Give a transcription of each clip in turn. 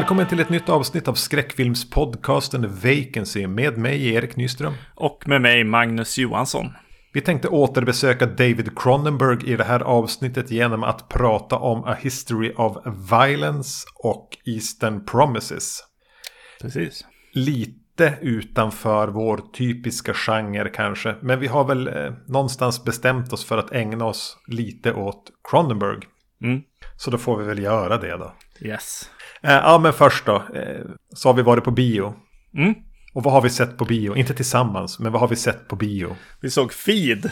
Välkommen till ett nytt avsnitt av skräckfilmspodcasten Vacancy med mig Erik Nyström. Och med mig Magnus Johansson. Vi tänkte återbesöka David Cronenberg i det här avsnittet genom att prata om A History of Violence och Eastern Promises. Precis. Lite utanför vår typiska genre kanske. Men vi har väl eh, någonstans bestämt oss för att ägna oss lite åt Cronenberg. Mm. Så då får vi väl göra det då. Yes. Eh, ja men först då. Eh, så har vi varit på bio. Mm. Och vad har vi sett på bio? Inte tillsammans, men vad har vi sett på bio? Vi såg Feed.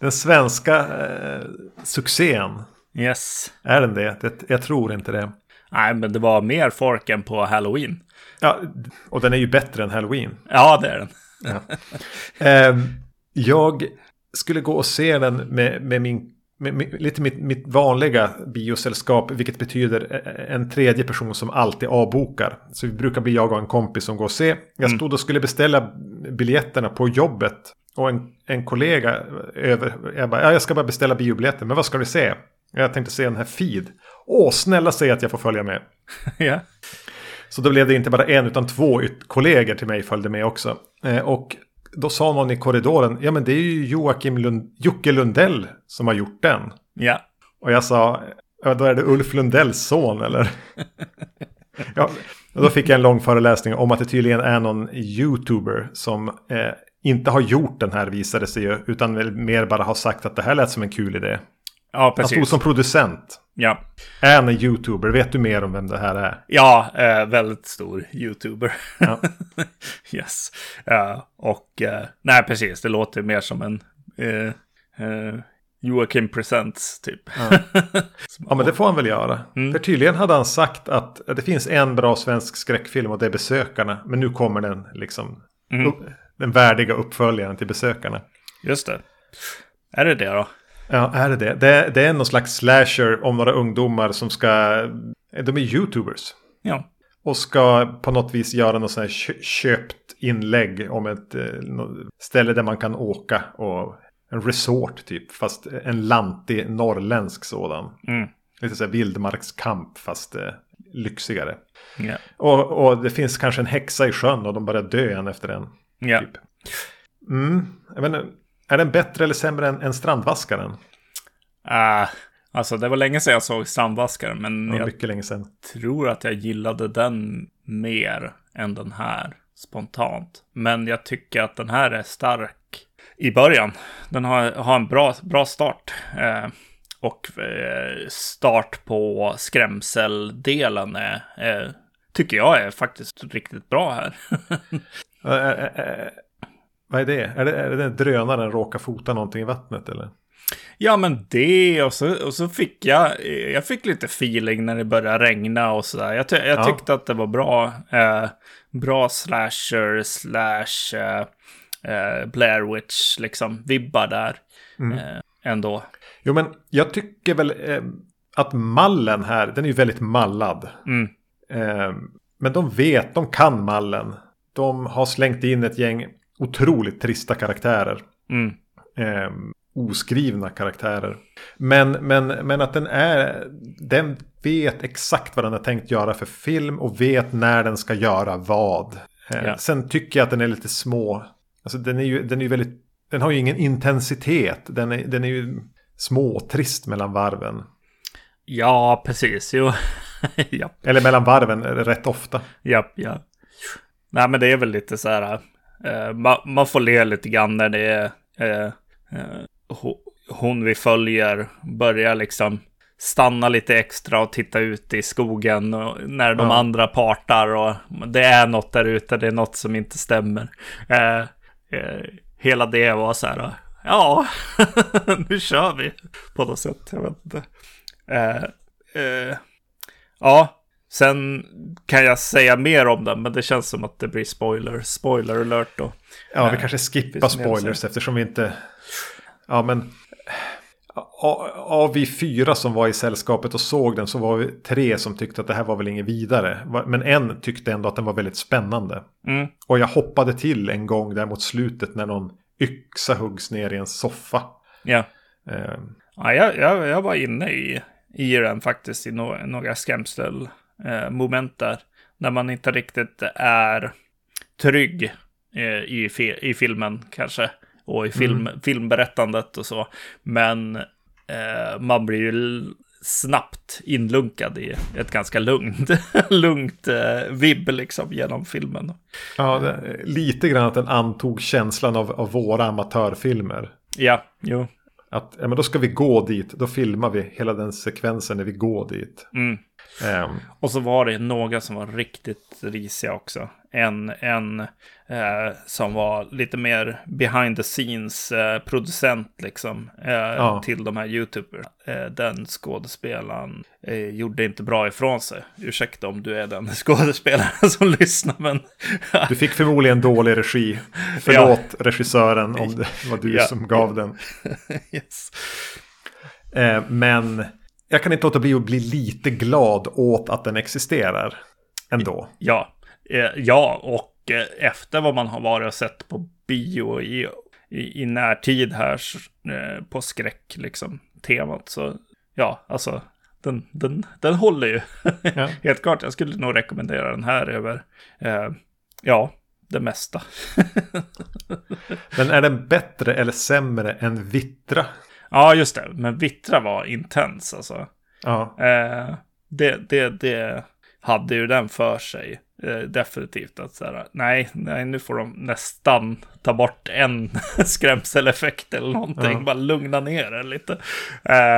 Den svenska eh, succén. Yes. Är den det? det? Jag tror inte det. Nej, men det var mer folk än på Halloween. Ja, och den är ju bättre än Halloween. Ja, det är den. Ja. eh, jag skulle gå och se den med, med min lite mitt, mitt vanliga biosällskap, vilket betyder en tredje person som alltid avbokar. Så vi brukar bli jag och en kompis som går och se. Jag stod och skulle beställa biljetterna på jobbet. Och en, en kollega över, jag bara, ja, jag ska bara beställa biobiljetter, men vad ska du se? Jag tänkte se den här Feed. Åh, snälla säg att jag får följa med. ja. Så då blev det inte bara en utan två kollegor till mig följde med också. Eh, och då sa någon i korridoren, ja men det är ju Joakim Lund, Jocke Lundell som har gjort den. Ja. Och jag sa, ja, då är det Ulf Lundells son eller? ja, och då fick jag en lång föreläsning om att det tydligen är någon YouTuber som eh, inte har gjort den här visade sig ju, utan mer bara har sagt att det här lät som en kul idé. Ja, precis. Han stod som producent. Ja. Är han en YouTuber? Vet du mer om vem det här är? Ja, eh, väldigt stor YouTuber. Ja. yes. Uh, och uh, nej, precis. Det låter mer som en uh, Joakim Presents typ. Ja. ja, men det får han väl göra. Mm. För tydligen hade han sagt att det finns en bra svensk skräckfilm och det är Besökarna. Men nu kommer den liksom. Mm. Upp, den värdiga uppföljaren till Besökarna. Just det. Är det det då? Ja, är det det? det? Det är någon slags slasher om några ungdomar som ska... De är YouTubers. Ja. Och ska på något vis göra något sånt här köpt inlägg om ett ställe där man kan åka. Och en resort typ. Fast en lantig norrländsk sådan. Mm. Lite så här vildmarkskamp fast eh, lyxigare. Ja. Och, och, det finns kanske en häxa i sjön och de börjar dö en efter en. Ja. Typ. Mm, jag menar, är den bättre eller sämre än, än Strandvaskaren? Uh, alltså det var länge sedan jag såg Strandvaskaren. Men ja, jag mycket länge sedan. tror att jag gillade den mer än den här spontant. Men jag tycker att den här är stark i början. Den har, har en bra, bra start. Uh, och uh, start på skrämseldelen är, är, tycker jag är faktiskt riktigt bra här. Vad är det? Är det, är det den drönaren råkar fota någonting i vattnet eller? Ja men det och så, och så fick jag, jag fick lite feeling när det började regna och sådär. Jag, ty jag ja. tyckte att det var bra, eh, bra slasher slash eh, eh, Blair Witch liksom vibbar där mm. ändå. Jo men jag tycker väl att mallen här, den är ju väldigt mallad. Mm. men de vet, de kan mallen. De har slängt in ett gäng otroligt trista karaktärer. Mm. Eh, oskrivna karaktärer. Men, men, men att den är... Den vet exakt vad den har tänkt göra för film och vet när den ska göra vad. Eh, Ja. Sen tycker jag att den är lite små. Alltså den är ju, den är ju väldigt... Den har ju ingen intensitet. Den är, den är ju småtrist mellan varven. Ja, precis. Jo. Eller mellan varven rätt ofta. ja, ja. Nej, men det är väl lite så här. Eh, man, man får le lite grann när det är eh, eh, ho- hon vi följer börjar liksom stanna lite extra och titta ut i skogen och när de Ja. andra partar och det är något där ute, det är något som inte stämmer. Eh, eh, hela det var så här, ja, nu kör vi på något sätt. Jag vet inte. Eh, ja, sen kan jag säga mer om den, men det känns som att det blir spoiler, spoiler alert då. Ja, vi Eh, kanske skippar spoilers eftersom vi inte... Ja, men... Av vi fyra som var i sällskapet och såg den så var vi tre som tyckte att det här var väl inget vidare. Men en tyckte ändå att den var väldigt spännande. Mm. Och jag hoppade till en gång där mot slutet när någon yxa huggs ner i en soffa. Ja. Eh, Ja, jag, jag, jag var inne i, i den faktiskt i no, några skrämsel moment där. När man inte riktigt är trygg eh, i, fi i filmen kanske. Och i film, Mm. filmberättandet och så. Men eh, man blir ju snabbt inlunkad i ett ganska lugnt, lugnt eh, vibb liksom genom filmen. Ja, det, lite grann att den antog känslan av, av våra amatörfilmer. Ja, jo. Att ja, men då ska vi gå dit, då filmar vi hela den sekvensen när vi går dit. Mm. Ehm, Och så var det några som var riktigt risiga också. En, en eh, som var lite mer behind the scenes eh, producent liksom. Eh, Ja. Till de här YouTubers. Eh, den skådespelaren eh, gjorde inte bra ifrån sig. Ursäkta om du är den skådespelaren som lyssnar men. du fick förmodligen dålig regi. Förlåt regissören om det var du Ja. som gav den. yes. Eh, men jag kan inte låta bli att bli lite glad åt att den existerar. Ändå. Ja, eh, ja och eh, efter vad man har varit och sett på bio i, i, i närtid här eh, på skräck, liksom, temat. Så ja, alltså, den, den, den håller ju. Ja. Helt klart, jag skulle nog rekommendera den här över, eh, ja, det mesta. Men är den bättre eller sämre än Vittra? ja, just det, men Vittra var intens alltså. Ja, Eh, det, det, det hade ju den för sig. Eh, definitivt att så här, nej, nej, nu får de nästan ta bort en skrämseleffekt eller någonting. Ja. Bara lugna ner det lite. Eh,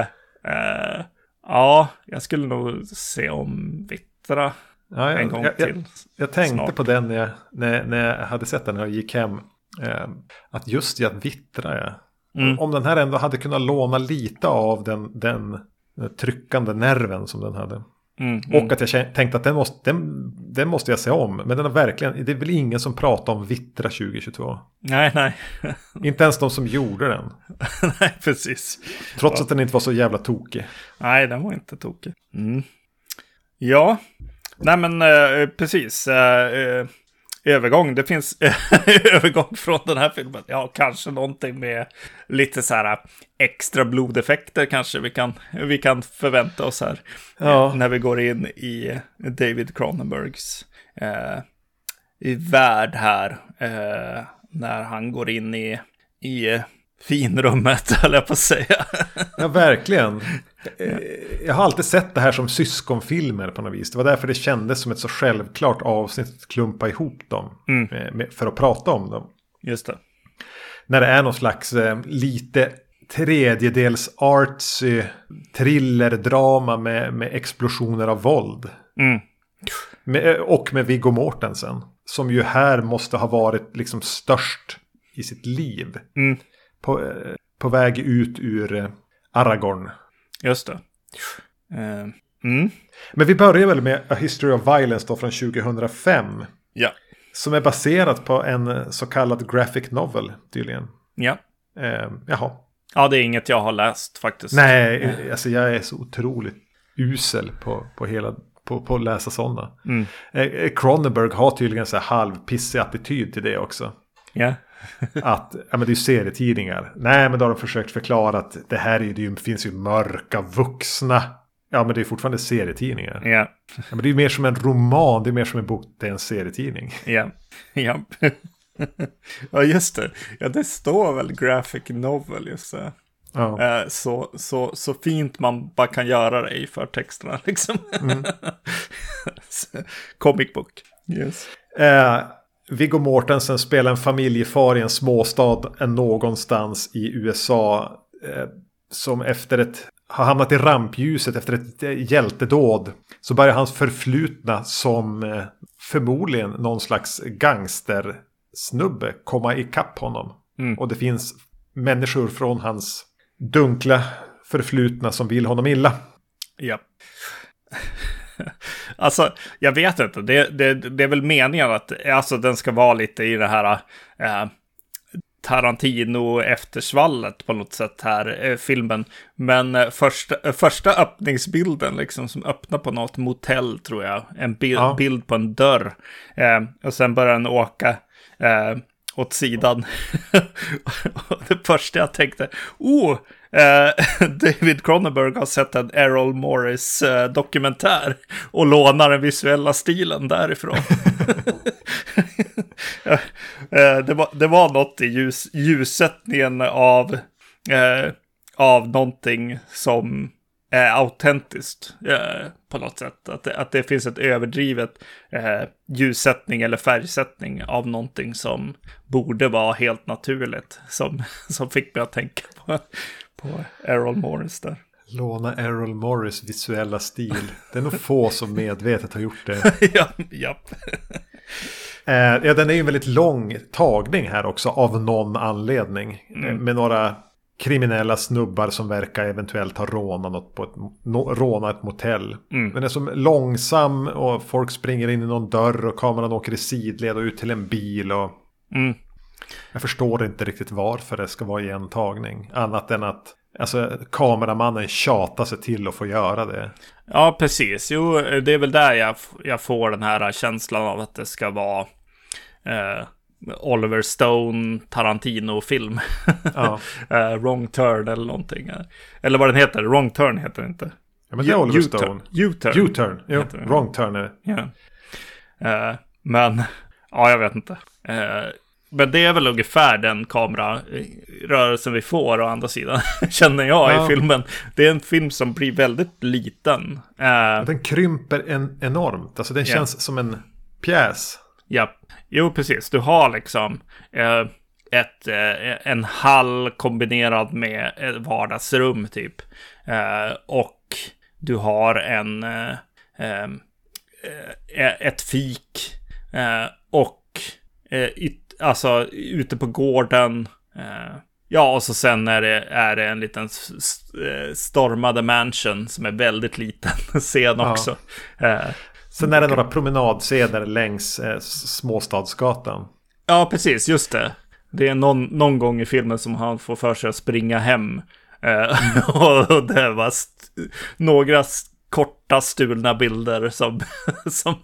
eh, ja, jag skulle nog se om Vittra ja en jag, gång jag, till. jag, jag tänkte snart. på den när jag, när, när jag hade sett den och gick hem. Eh, att just det, att Vittra ja. Mm. Om den här ändå hade kunnat låna lite av den, den tryckande nerven som den hade. Mm, mm. Och att jag tänkte att den måste, den, den måste jag se om. Men den har verkligen, det är väl ingen som pratar om Vittra 2022. Nej, nej. Inte ens de som gjorde den. nej, precis. Trots att den inte var så jävla tokig. Nej, den var inte tokig. Mm. Ja, nej men eh, precis. Eh, eh, övergång, det finns övergång från den här filmen. Ja, kanske någonting med lite så här extra blodeffekter kanske vi kan, vi kan förvänta oss här. Ja. Eh, när vi går in i David Cronenbergs eh, i värld här. Eh, när han går in i, i finrummet, höll jag på att säga. Ja, verkligen. Eh, Jag har alltid sett det här som syskonfilmer på något vis. Det var därför det kändes som ett så självklart avsnitt att klumpa ihop dem. Mm. För att prata om dem. Just det. När det är någon slags eh, lite tredjedels artsy thrillerdrama med, med explosioner av våld. Mm. Med, eh, och med Viggo Mortensen. Som ju här måste ha varit liksom störst i sitt liv. Mm. På, på väg ut ur Aragorn. Just det. Eh, mm. Men vi börjar väl med A History of Violence då från 2005. Ja. Som är baserat på en så kallad graphic novel tydligen. Ja. Eh, jaha. Ja, det är inget jag har läst faktiskt. Nej, eh, alltså jag är så otroligt usel på, på, hela, på, på att läsa sådana. Mm. Eh, Cronenberg har tydligen så här halvpissig attityd till det också. Ja. Att, ja men det är ju serietidningar. Nej men då har de försökt förklara att det här är ju, det finns ju mörka vuxna. Ja men det är fortfarande serietidningar. Ja. Ja, men det är ju mer som en roman, det är mer som en bok, det är en serietidning. Ja. Ja. ja, just det. Ja, det står väl graphic novel just det. Ja. Eh, Så, så, så fint man bara kan göra det i förtexterna liksom. Comic book. Yes. Eh, Viggo Mortensen spelar en familjefar i en småstad någonstans i USA. Eh, som efter ett har hamnat i rampljuset efter ett eh, hjältedåd. Så börjar hans förflutna som eh, förmodligen någon slags gangstersnubbe komma ikapp honom. Mm. Och det finns människor från hans dunkla förflutna som vill honom illa. Ja. alltså, jag vet inte. Det, det, det är väl meningen att alltså, den ska vara lite i det här eh, Tarantino-eftersvallet på något sätt här, eh, filmen. Men eh, första, eh, första öppningsbilden, liksom, som öppnar på något motell, tror jag. En bild, Ja. bild på en dörr. Eh, och sen börjar den åka eh, åt sidan. det första jag tänkte, oh, eh, David Cronenberg har sett en Errol Morris eh, dokumentär och lånar den visuella stilen därifrån. eh, det, var, det var något i ljus, ljussättningen av, eh, av någonting som är autentiskt på något sätt. Att det, att det finns ett överdrivet eh, ljussättning eller färgsättning av någonting som borde vara helt naturligt. Som, som fick mig att tänka på, på Errol Morris där. Låna Errol Morris visuella stil. Det är nog få som medvetet har gjort det. ja, japp. Eh, ja, den är ju en väldigt lång tagning här också av någon anledning. Mm. Med några kriminella snubbar som verkar eventuellt ha rånat något på ett, no, rånat ett motell. Mm. Men det är som långsam och folk springer in i någon dörr och kameran åker i sidled och ut till en bil. Och mm. Jag förstår inte riktigt varför det ska vara i en tagning. Annat än att alltså, kameramannen tjatar sig till att få göra det. Ja, precis. Jo, det är väl där jag, jag får den här känslan av att det ska vara eh, Oliver Stone Tarantino-film. Ja. uh, Wrong Turn eller någonting. Eller vad den heter. Wrong Turn heter den inte. Ja, men det är Oliver Stone. U-turn. U-turn. Jo, wrong turn är det. Ja. Uh, men, ja, jag vet inte. Men det är väl ungefär den kamerarörelsen vi får å andra sidan, känner jag ja. i filmen. Det är en film som blir väldigt liten. Den krymper en enormt. Alltså den känns yeah. som en pjäs. Ja, jo precis. Du har liksom eh, ett, eh, en hall kombinerad med ett vardagsrum typ. Eh, och du har en, eh, eh, eh, ett fik. och it, alltså ute på gården. Ja, och så sen är det, är det en liten stormade mansion som är väldigt liten scen också. Ja. Sen är det några promenadscener längs eh, Småstadsgatan. Ja, precis. Just det. Det är någon, någon gång i filmen som han får för sig att springa hem. Eh, och det var några korta stulna bilder som, som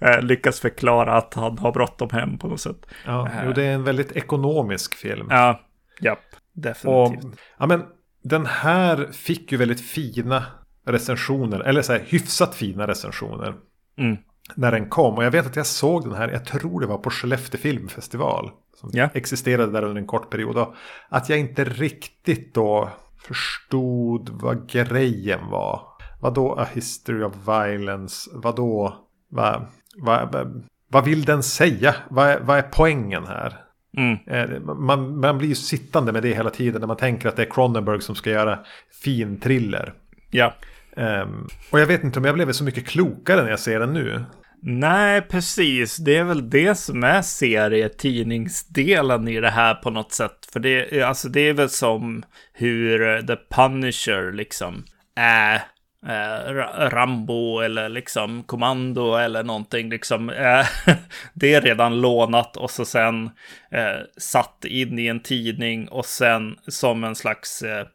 eh, lyckas förklara att han har bråttom hem på något sätt. Ja, jo, det är en väldigt ekonomisk film. Ja, japp, definitivt. Och, ja, men den här fick ju väldigt fina recensioner, eller så här hyfsat fina recensioner. Mm. När den kom. Och jag vet att jag såg den här, jag tror det var på Skellefteå filmfestival. Som yeah. existerade där under en kort period. Och att jag inte riktigt då förstod vad grejen var. Vad då A History of Violence? Vad då? Vad, vad, vad vill den säga? Vad, vad är poängen här? Mm. Eh, man, man blir ju sittande med det hela tiden när man tänker att det är Cronenberg som ska göra fin thriller. Ja. Um, och jag vet inte om jag blev så mycket klokare när jag ser den nu. Nej, precis. Det är väl det som är serietidningsdelen i det här på något sätt. För det, alltså det är väl som hur The Punisher liksom är Eh, Rambo eller liksom Kommando eller någonting. Liksom, eh, det är redan lånat och så sen eh, satt in i en tidning och sen som en slags eh,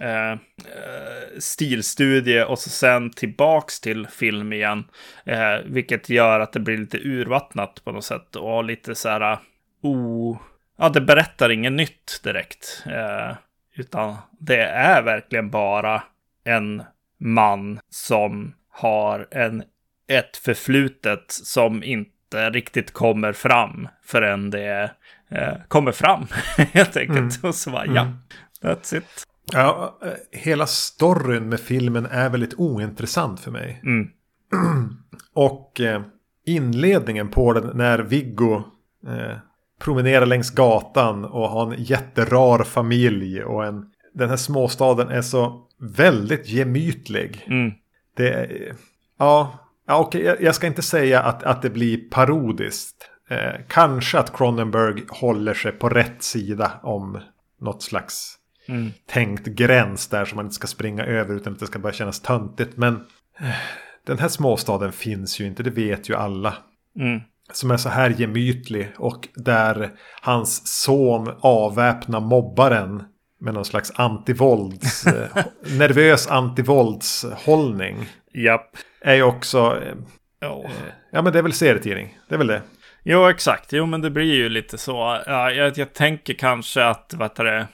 eh, stilstudie och så sen tillbaks till film igen. Eh, vilket gör att det blir lite urvattnat på något sätt och lite så här oh, ja, det berättar inget nytt direkt. Utan det är verkligen bara en man som har en, ett förflutet som inte riktigt kommer fram förrän det eh, kommer fram helt enkelt. Mm. Och så bara, ja, mm. that's it. Ja, eh, hela storyn med filmen är väldigt ointressant för mig. Mm. Och eh, inledningen på den när Viggo eh, promenerar längs gatan och har en jätterar familj och en, den här småstaden är så väldigt gemytlig. Mm. Det ja, ja okej, jag, jag ska inte säga att, att det blir parodiskt. Eh, kanske att Cronenberg håller sig på rätt sida om något slags mm. tänkt gräns där som man inte ska springa över utan att det ska bara kännas töntigt. Men eh, den här småstaden finns ju inte, det vet ju alla. Mm. Som är så här gemytlig och där hans son avväpnar mobbaren med någon slags antivålds, eh, nervös antivåldshållning. Japp. Är ju också, oh. ja men det är väl serietidning, det är väl det. Jo exakt, jo men det blir ju lite så. Ja, jag, jag tänker kanske att, vad det,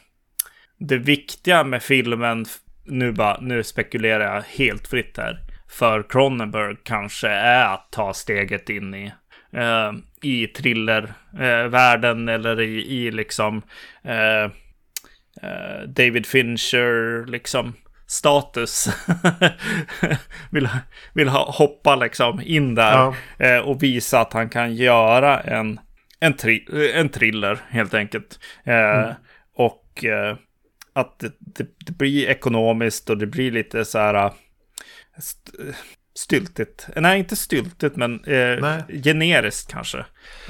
det viktiga med filmen, nu, bara, nu spekulerar jag helt fritt här, för Cronenberg kanske är att ta steget in i, eh, i thrillervärlden eh, eller i, i liksom eh, eh, David Fincher, liksom status. vill, vill ha, hoppa liksom in där ja. eh, och visa att han kan göra en, en, tri en thriller helt enkelt. Eh, mm. Och eh, att det, det, det, blir ekonomiskt och det blir lite så här st styltigt. Nej, inte styltigt, men eh, generiskt kanske.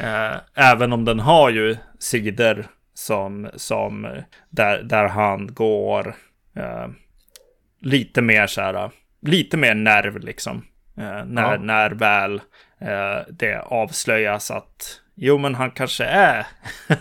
Eh, även om den har ju sidor som, som där, där han går eh, lite mer så här, lite mer nerv liksom. Eh, när, ja. när väl eh, det avslöjas att jo, men han kanske är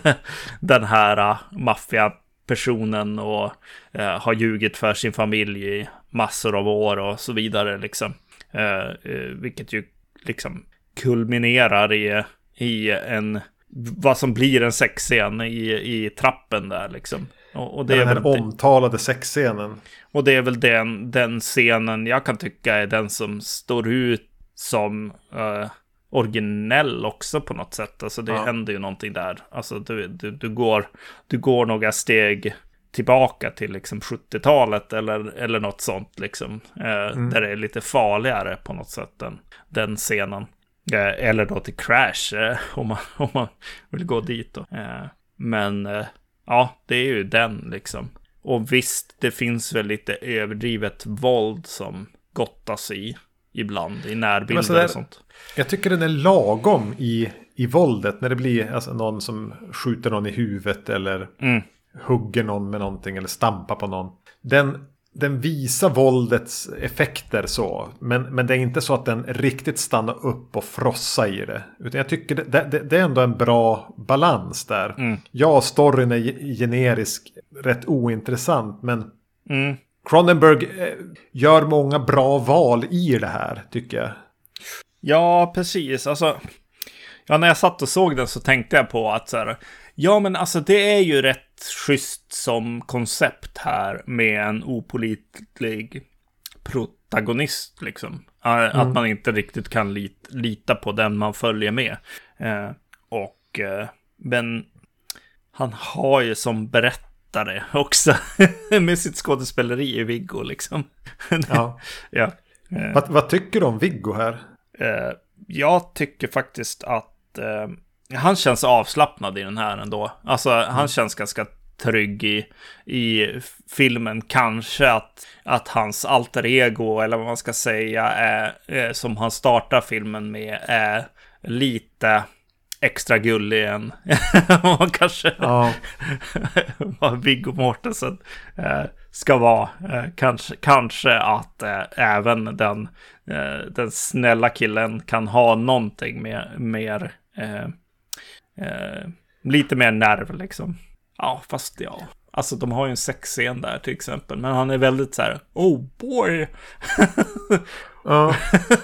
den här uh, maffiapersonen och uh, har ljugit för sin familj i massor av år och så vidare liksom. Uh, vilket ju liksom kulminerar i, i en vad som blir en sexscen i, i trappen där liksom. Och, och det den är här omtalade sexscenen. Och det är väl den, den scenen jag kan tycka är den som står ut som uh, originell också på något sätt. Alltså det ja. händer ju någonting där. Alltså du, du, du, går, du går några steg tillbaka till liksom 70-talet eller, eller något sånt liksom. Eh, mm. Där det är lite farligare på något sätt den, den scenen. Eh, eller då till Crash eh, om, man, om man vill gå dit då. Eh, men ja, det är ju den liksom. Och visst, det finns väl lite överdrivet våld som gottas i ibland i närbilder där, och sånt. Jag tycker den är lagom i, i våldet när det blir alltså, någon som skjuter någon i huvudet eller mm. hugger någon med någonting eller stampar på någon. Den, den visar våldets effekter så. Men, men det är inte så att den riktigt stannar upp och frossar i det. Utan jag tycker det, det, det är ändå en bra balans där. Mm. Ja, storyn är generisk, rätt ointressant. Men mm. Cronenberg eh, gör många bra val i det här, tycker jag. Ja, precis. Alltså, ja, när jag satt och såg den så tänkte jag på att så här, ja, men alltså det är ju rätt schysst som koncept här med en opolitlig protagonist, liksom. Mm. Att man inte riktigt kan lit, lita på den man följer med. Eh, och, eh, men han har ju som berättare också. med sitt skådespeleri i Viggo liksom. ja. ja. Eh. Vad, vad, tycker du om Viggo här? Eh, jag tycker faktiskt att eh, han känns avslappnad i den här ändå. Alltså mm. han känns ganska trygg i, i filmen. Kanske att, att hans alter ego, eller vad man ska säga, är, är som han startar filmen med, är lite extra gullig än vad kanske ja. vad Viggo Mortensen eh, ska vara. Eh, kanske, kanske att eh, även den, eh, den snälla killen kan ha någonting mer, mer eh, eh, lite mer nerv liksom. Ja, fast ja. Alltså de har ju en sexscen där till exempel. Men han är väldigt så här, oh boy. Ja.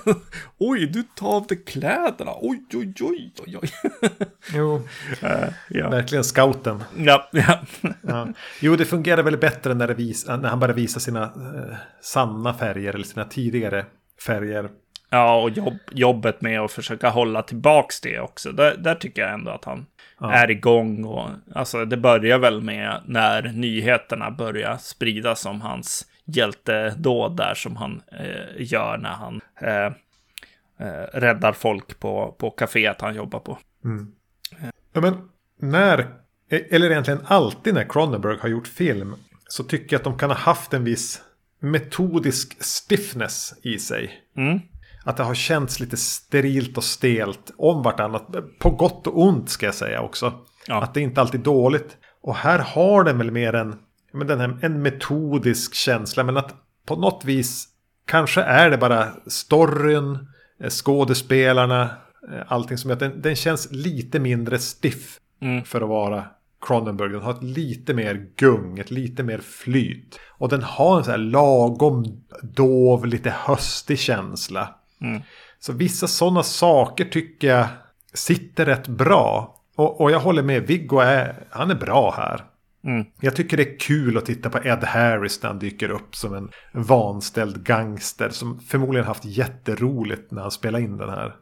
oj, du tar av dig kläderna. Oj, oj, oj, oj, oj. jo, uh, ja. verkligen scouten. Ja, ja. ja. Jo, det fungerar väl bättre när, vis när han börjar visa sina uh, sanna färger eller sina tidigare färger. Ja, och jobb, jobbet med att försöka hålla tillbaks det också. Där, där tycker jag ändå att han ja. är igång. Och, alltså, det börjar väl med när nyheterna börjar spridas om hans hjältedåd där som han eh, gör när han eh, eh, räddar folk på, på kaféet han jobbar på. Mm. Ja, men när, eller egentligen alltid när Cronenberg har gjort film så tycker jag att de kan ha haft en viss metodisk stiffness i sig. Mm. Att det har känts lite sterilt och stelt om vartannat. På gott och ont ska jag säga också. Ja. Att det inte alltid är dåligt. Och här har den väl mer en men den här, en metodisk känsla. Men att på något vis kanske är det bara storyn, eh, skådespelarna, eh, allting som gör att den, den känns lite mindre stiff mm. för att vara Cronenberg. Den har ett lite mer gung, ett lite mer flyt. Och den har en så här lagom dov, lite höstig känsla. Mm. Så vissa sådana saker tycker jag sitter rätt bra. Och, och jag håller med, Viggo är, han är bra här. Mm. Jag tycker det är kul att titta på Ed Harris när han dyker upp som en vanställd gangster som förmodligen haft jätteroligt när han spelade in den här.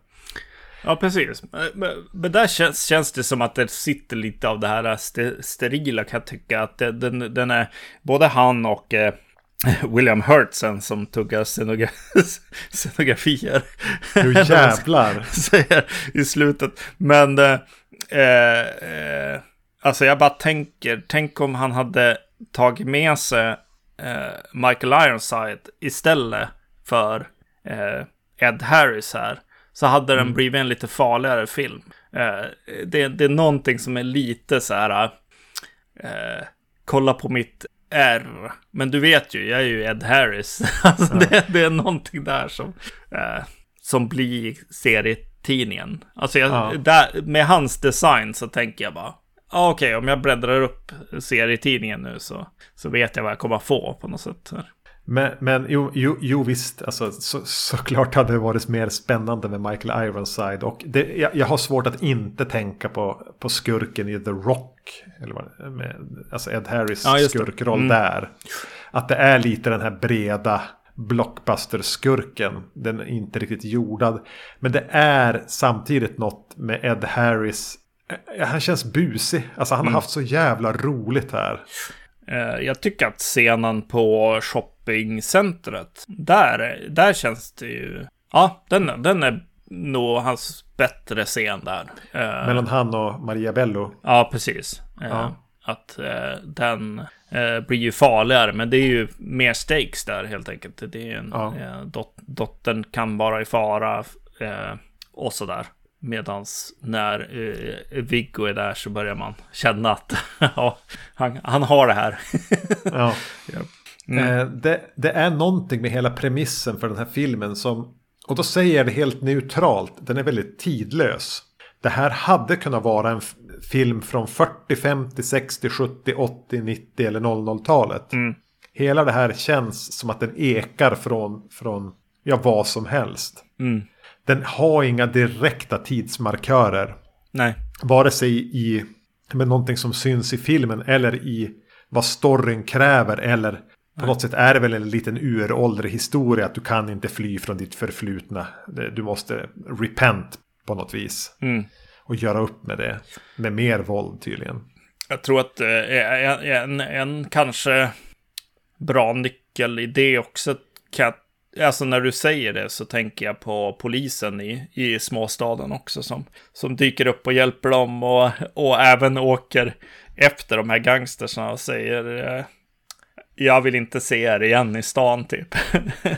Ja, precis. Men, men där känns, känns det som att det sitter lite av det här st sterila kan jag tycka. Att det, den, den är både han och eh, William Hurtsen som tuggar scenogra scenografier. Nu jävlar. Säger i slutet. Men eh, eh, alltså jag bara tänker, tänk om han hade tagit med sig eh, Michael Ironside istället för eh, Ed Harris här. Så hade den blivit en lite farligare film. Eh, det, det är någonting som är lite så här. Eh, kolla på mitt R. Men du vet ju, jag är ju Ed Harris. alltså Ja. det, det är någonting där som, eh, som blir serietidningen. Alltså jag, Ja. där, med hans design så tänker jag bara. Ja, okej, om jag bläddrar upp serietidningen nu så, så vet jag vad jag kommer få på något sätt. Men, men jo, jo, jo visst, alltså, så, såklart hade det varit mer spännande med Michael Ironside. Och det, jag, jag har svårt att inte tänka på, på skurken i The Rock. Eller vad, med, alltså Ed Harris Ja, skurkroll Mm. där. Att det är lite den här breda blockbuster-skurken. Den är inte riktigt jordad. Men det är samtidigt något med Ed Harris. Eh, Han känns busig. Alltså han har haft så jävla roligt här. Eh, Jag tycker att scenen på shoppingcentret, där, där känns det ju... Ja, den, den är nog hans bättre scen där. Eh, Mellan han och Maria Bello. Ja, precis. Eh, Ja. Att eh, den blir ju farligare, men det är ju mer stakes där helt enkelt. Det är en, Ja. dot, dottern kan vara i fara och sådär. Medans när eh, Viggo är där så börjar man känna att ja, han, han har det här. Ja. Mm. Eh, det, det är någonting med hela premissen för den här filmen som... Och då säger jag det helt neutralt. Den är väldigt tidlös. Det här hade kunnat vara en film från 40, 50, 60, 70, 80, 90 eller 00-talet. Mm. Hela det här känns som att den ekar från, från ja, vad som helst. Mm. Den har inga direkta tidsmarkörer. Nej. Vare sig i med någonting som syns i filmen eller i vad storyn kräver. Eller på något sätt är det väl en liten uråldrig historia att du kan inte fly från ditt förflutna. Du måste repent på något vis. Mm. Och göra upp med det. Med mer våld tydligen. Jag tror att eh, en, en, en kanske bra nyckel i det också kan Alltså när du säger det så tänker jag på polisen i, i småstaden också som, som dyker upp och hjälper dem och, och även åker efter de här gangstersna och säger eh, jag vill inte se er igen i stan typ.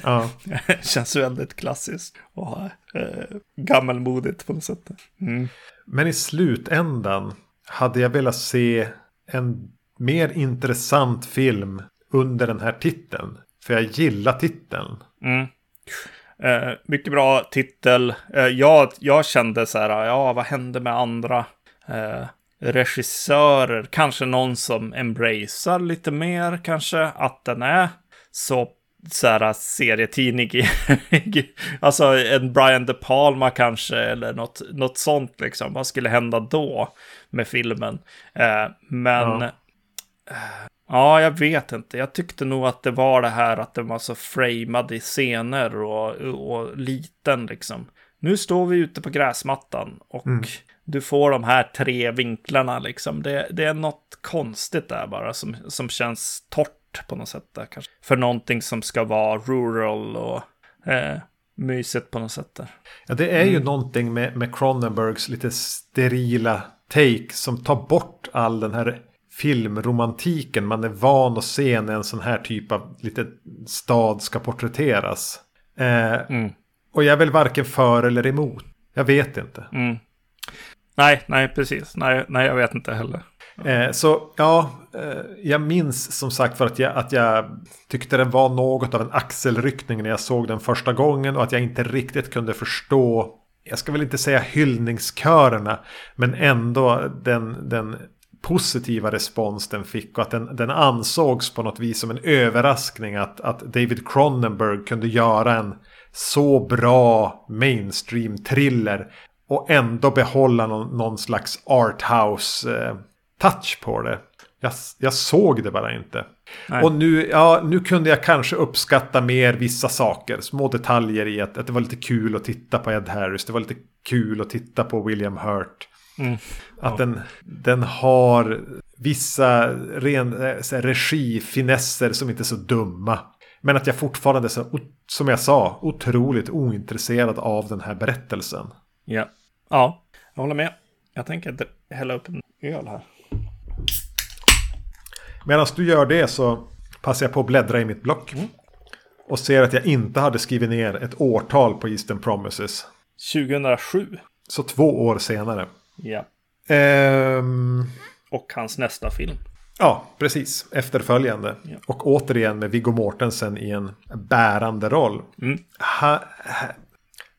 Ja. Känns väldigt klassiskt och eh, gammalmodigt på något sätt. Mm. Men i slutändan hade jag velat se en mer intressant film under den här titeln. För jag gillar titeln. Mm. Eh, mycket bra titel. Eh, jag, jag kände så här, ja, vad hände med andra eh, regissörer? Kanske någon som embracear lite mer, kanske att den är så så här serietidning. alltså en Brian De Palma kanske, eller något, något sånt liksom. Vad skulle hända då med filmen? Eh, men Ja. Ja, jag vet inte. Jag tyckte nog att det var det här att den var så framad i scener och, och liten liksom. Nu står vi ute på gräsmattan och Mm. du får de här tre vinklarna liksom. Det, det är något konstigt där bara som, som känns torrt på något sätt där kanske. För någonting som ska vara rural och eh, mysigt på något sätt där. Ja, det är ju någonting med, med Cronenbergs lite sterila take som tar bort all den här filmromantiken man är van att se när en sån här typ av liten stad ska porträtteras. Eh, Mm. Och jag är väl varken för eller emot. Jag vet inte. Mm. Nej, nej, precis. Nej, nej, jag vet inte heller. Eh, så ja, eh, jag minns som sagt för att jag, att jag tyckte det var något av en axelryckning när jag såg den första gången och att jag inte riktigt kunde förstå, jag ska väl inte säga hyllningskörerna, men ändå den, den positiva respons den fick och att den, den ansågs på något vis som en överraskning att, att David Cronenberg kunde göra en så bra mainstream thriller och ändå behålla någon, någon slags arthouse eh, touch på det. Jag, jag såg det bara inte. Nej. Och nu, ja, nu kunde jag kanske uppskatta mer vissa saker. Små detaljer i att, att det var lite kul att titta på Ed Harris. Det var lite kul att titta på William Hurt. Mm. Att den, den har vissa ren, eh, här, regifinesser som inte är så dumma. Men att jag fortfarande, så, o- som jag sa, otroligt ointresserad av den här berättelsen. Ja. ja, jag håller med. Jag tänker hälla upp en öl här. Medan du gör det så passar jag på att bläddra i mitt block. Och ser att jag inte hade skrivit ner ett årtal på Eastern Promises. 2007. Så två år senare. Ja. Ehm, Och hans nästa film. Ja, precis. Efterföljande. Ja. Och återigen med Viggo Mortensen i en bärande roll. Mm. Ha, ha,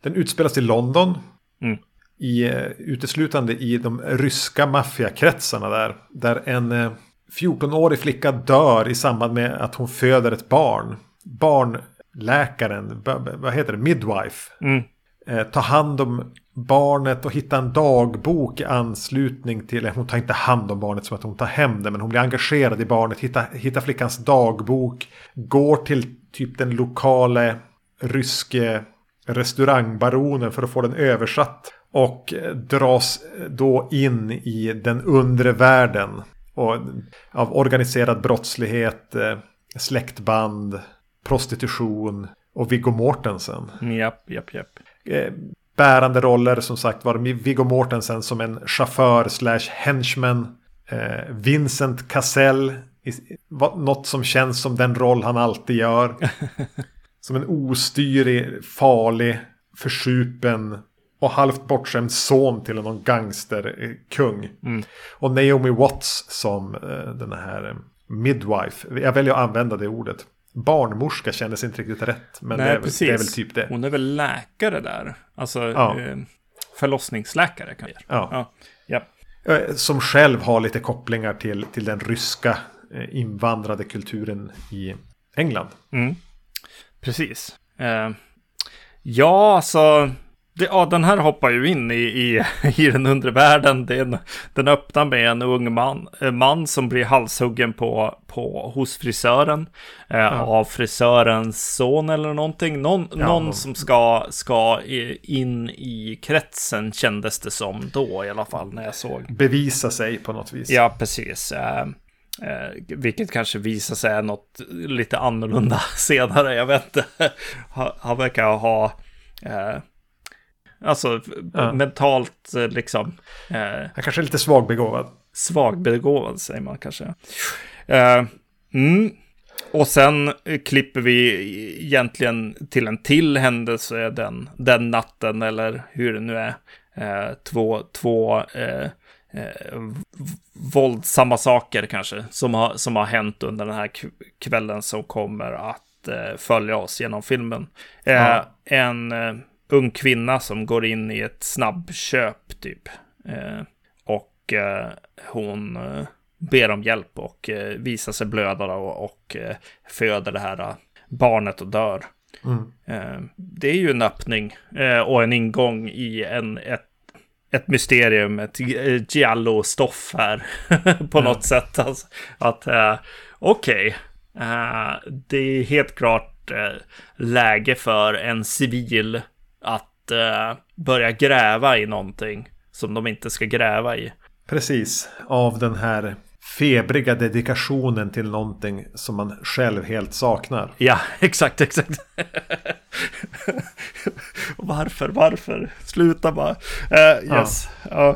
den utspelas i London. Mm. I, eh, uteslutande i de ryska maffiakretsarna där. Där en eh, 14-årig flicka dör i samband med att hon föder ett barn. Barnläkaren, vad heter det, midwife. Mm. Eh, hand om barnet och hitta en dagbok i anslutning till, hon tar inte hand om barnet som att hon tar hem det, men hon blir engagerad i barnet, hittar, hitta flickans dagbok, går till typ den lokala ryske restaurangbaronen för att få den översatt. Och eh, dras då in i den undre världen. Och, av organiserad brottslighet, eh, släktband, prostitution och Viggo Mortensen. Mm, japp, japp, japp eh, bärande roller som sagt var Viggo Mortensen som en chaufför slash henchman. Eh, Vincent Cassell. Något som känns som den roll han alltid gör. som en ostyrig, farlig, försupen och halvt bortskämd son till någon gangsterkung. Mm. Och Naomi Watts som eh, den här eh, midwife. Jag väljer att använda det ordet. Barnmorska kändes inte riktigt rätt. Men Nej, det, är, väl- precis. det är väl typ det. Hon är väl läkare där? Alltså Ja. eh, förlossningsläkare kan jag Ja. ja. ja. Eh, Som själv har lite kopplingar till, till den ryska eh, invandrade kulturen i England. Mm. Precis. Eh, ja, alltså. Det, ja, den här hoppar ju in i, i, i den undre världen. Den, den öppnar med en ung man, en man som blir halshuggen på, på, hos frisören. Eh, Av frisörens son eller någonting. Någon, Ja. någon som ska, ska in i kretsen kändes det som då i alla fall när jag såg. Bevisa sig på något vis. Ja, precis. Eh, eh, vilket kanske visar sig är något lite annorlunda senare. Jag vet inte. Han, han verkar ha... Eh, alltså Ja. mentalt eh, liksom eh, Han kanske är lite svagbegåvad. svagbegåvad säger man kanske. Eh, mm. Och sen klipper vi egentligen till en till händelse den, den natten eller hur det nu är. Eh, två två eh, eh, våldsamma saker kanske som har, som har hänt under den här kvällen som kommer att eh, följa oss genom filmen. Eh, Ja. En ung kvinna som går in i ett snabbköp typ. Eh, och eh, hon eh, ber om hjälp och visar sig blöda och, och föder det här barnet och dör. Mm. Det är ju en öppning och en ingång i en, ett, ett mysterium, ett giallo-stoff här på Ja. något sätt. Alltså, att okej, eh, det är helt klart läge för en civil att eh, börja gräva i någonting som de inte ska gräva i. Precis. Av den här febriga dedikationen till någonting som man själv helt saknar. Ja, exakt, exakt. varför, varför? Sluta bara. Eh, yes. Ja.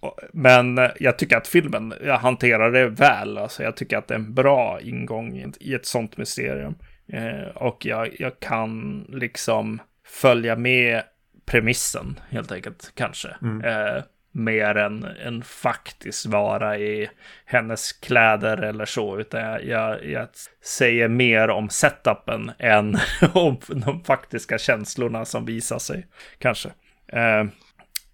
Och- men jag tycker att filmen hanterar det väl. Alltså, jag tycker att det är en bra ingång i ett, i ett sånt mysterium. Eh, och jag, jag kan liksom följa med premissen helt enkelt, kanske. Eh, mer än, än faktiskt vara i hennes kläder eller så. Utan jag, jag, jag säger mer om setupen än om de faktiska känslorna som visar sig. Kanske. Eh,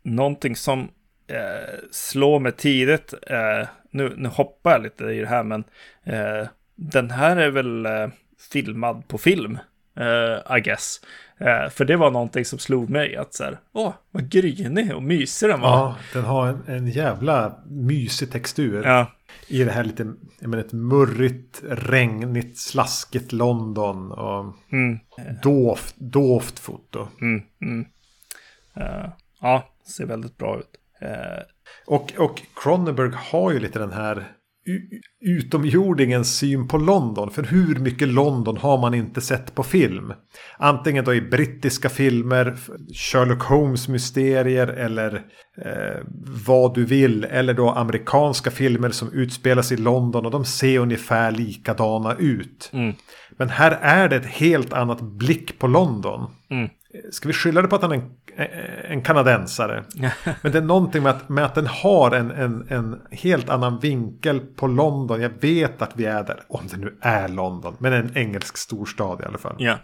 någonting som eh, slår mig tidigt. Eh, nu, nu hoppar jag lite i det här men eh, den här är väl eh, filmad på film. uh, I guess. Uh, för det var någonting som slog mig att så här, åh, vad grynig och mysig den var. Ja, den har en, en jävla mysig textur. Ja. I det här lite, jag menar, ett murrigt, regnigt, slaskigt London. Och Mm. dovt, dovt foto. Mm, mm. Uh, ja, ser väldigt bra ut. Och, och Cronenberg har ju lite den här utomjordingens syn på London. För hur mycket London har man inte sett på film? Antingen då i brittiska filmer, Sherlock Holmes mysterier eller eh, vad du vill. Eller då amerikanska filmer som utspelas i London och de ser ungefär likadana ut. Mm. Men här är det ett helt annat blick på London. Mm. Ska vi skylla det på att han är en, en kanadensare? Men det är någonting med att, med att den har en, en, en helt annan vinkel på London. Jag vet att vi är där, om det nu är London, men en engelsk storstad i alla fall. ja.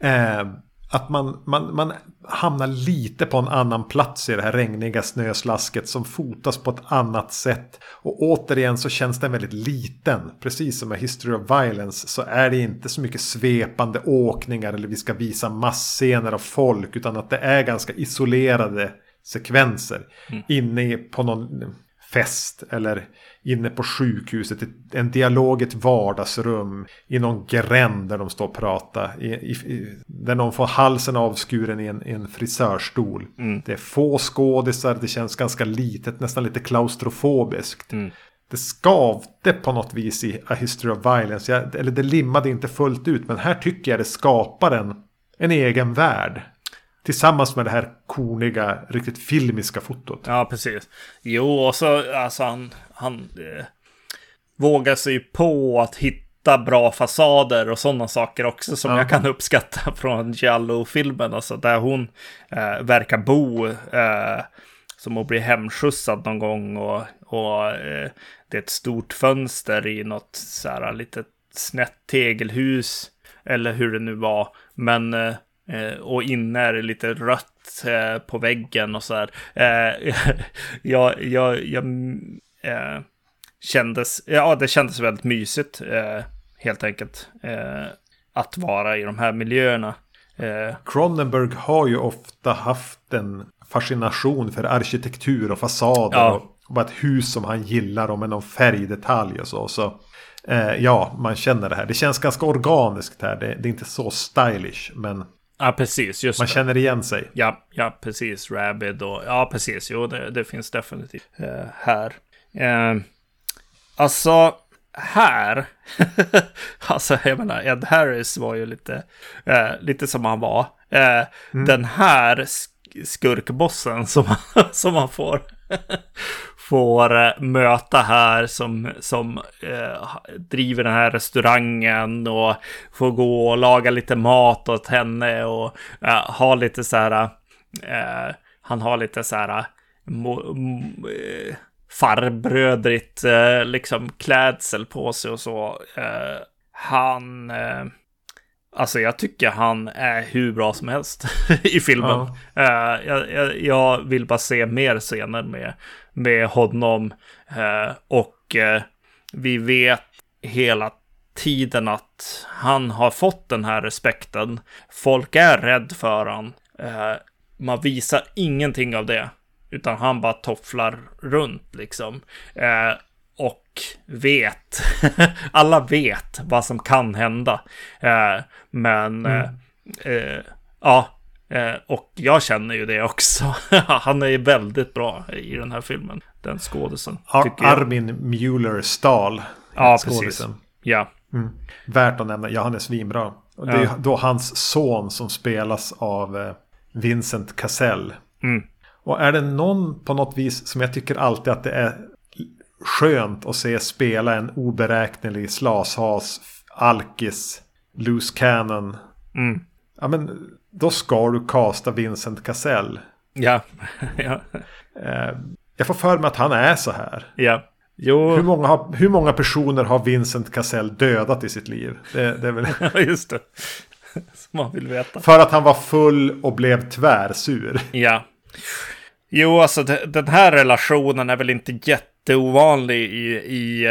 Eh, att man, man, man hamnar lite på en annan plats i det här regniga snöslasket som fotas på ett annat sätt. Och återigen så känns den väldigt liten. Precis som med History of Violence så är det inte så mycket svepande åkningar eller vi ska visa massscener av folk. Utan att det är ganska isolerade sekvenser. Inne på någon fest eller inne på sjukhuset. En dialog i ett vardagsrum. I någon gränd där de står och pratar. I, i, där någon får halsen avskuren i en, en frisörstol. Det är få skådisar. Det känns ganska litet. Nästan lite klaustrofobiskt. Det skavde på något vis i A History of Violence. Jag, eller det limmade inte fullt ut. Men här tycker jag det skapar en, en egen värld. Tillsammans med det här korniga, riktigt filmiska fotot. Ja, precis. Jo, och så alltså han, han eh, vågar sig på att hitta bra fasader och sådana saker också som Ja. jag kan uppskatta från Giallo-filmen. Alltså där hon eh, verkar bo eh, som att bli hemskjutsad någon gång och, och eh, det är ett stort fönster i något så här litet snett tegelhus eller hur det nu var. Men Eh, och inne är det lite rött eh, på väggen och så här. Eh, jag, jag, jag eh, kändes, ja det kändes väldigt mysigt eh, helt enkelt. Eh, att vara i de här miljöerna. Eh, Cronenberg har ju ofta haft en fascination för arkitektur och fasader. Ja. Och bara ett hus som han gillar och med någon färgdetalj och så. så eh, ja, man känner det här. Det känns ganska organiskt här. Det, det är inte så stylish. Men ja, precis. Just man det. känner igen sig. Ja, ja, precis. Rabid och ja, precis. Jo, det, det finns definitivt eh, här. Eh, alltså, här. alltså, jag menar, Ed Harris var ju lite, eh, lite som han var. Eh, Den här sk- skurkbossen som, som man får, får eh, möta här som, som eh, driver den här restaurangen och får gå och laga lite mat åt henne och eh, ha lite så här, eh, han har lite så här mo, mo, eh, farbrödrigt eh, liksom klädsel på sig och så. Eh, han, eh, alltså jag tycker han är hur bra som helst i filmen. Eh, jag, jag, jag vill bara se mer scener med, med honom eh, och eh, vi vet hela tiden att han har fått den här respekten. Folk är rädd för. Eh, man visar ingenting av det. Utan han bara tofflar runt liksom. Vet. Alla vet vad som kan hända. Eh, men eh, eh, ja. Eh, och jag känner ju det också. han är ju väldigt bra i den här filmen. Den skådisen. Ar-. Armin Mueller Stahl. Ja, precis. Ja. Värt att nämna. Ja, han är svinbra. Och det är Ja. då hans son som spelas av eh, Vincent Cassell. Mm. Och är det någon på något vis som jag tycker alltid att det är skönt att se spela en oberäknelig slashas, alkis, loose cannon. Mm. Ja men då ska du kasta Vincent Cassell. Ja. ja. Eh, jag får för mig att han är så här. Ja. Jo. Hur många, har, hur många personer har Vincent Cassell dödat i sitt liv? Det, det är väl Ja, just det. Som man vill veta. för att han var full och blev tvärsur. Ja. Jo, alltså de- den här relationen är väl inte jätteovanlig i, i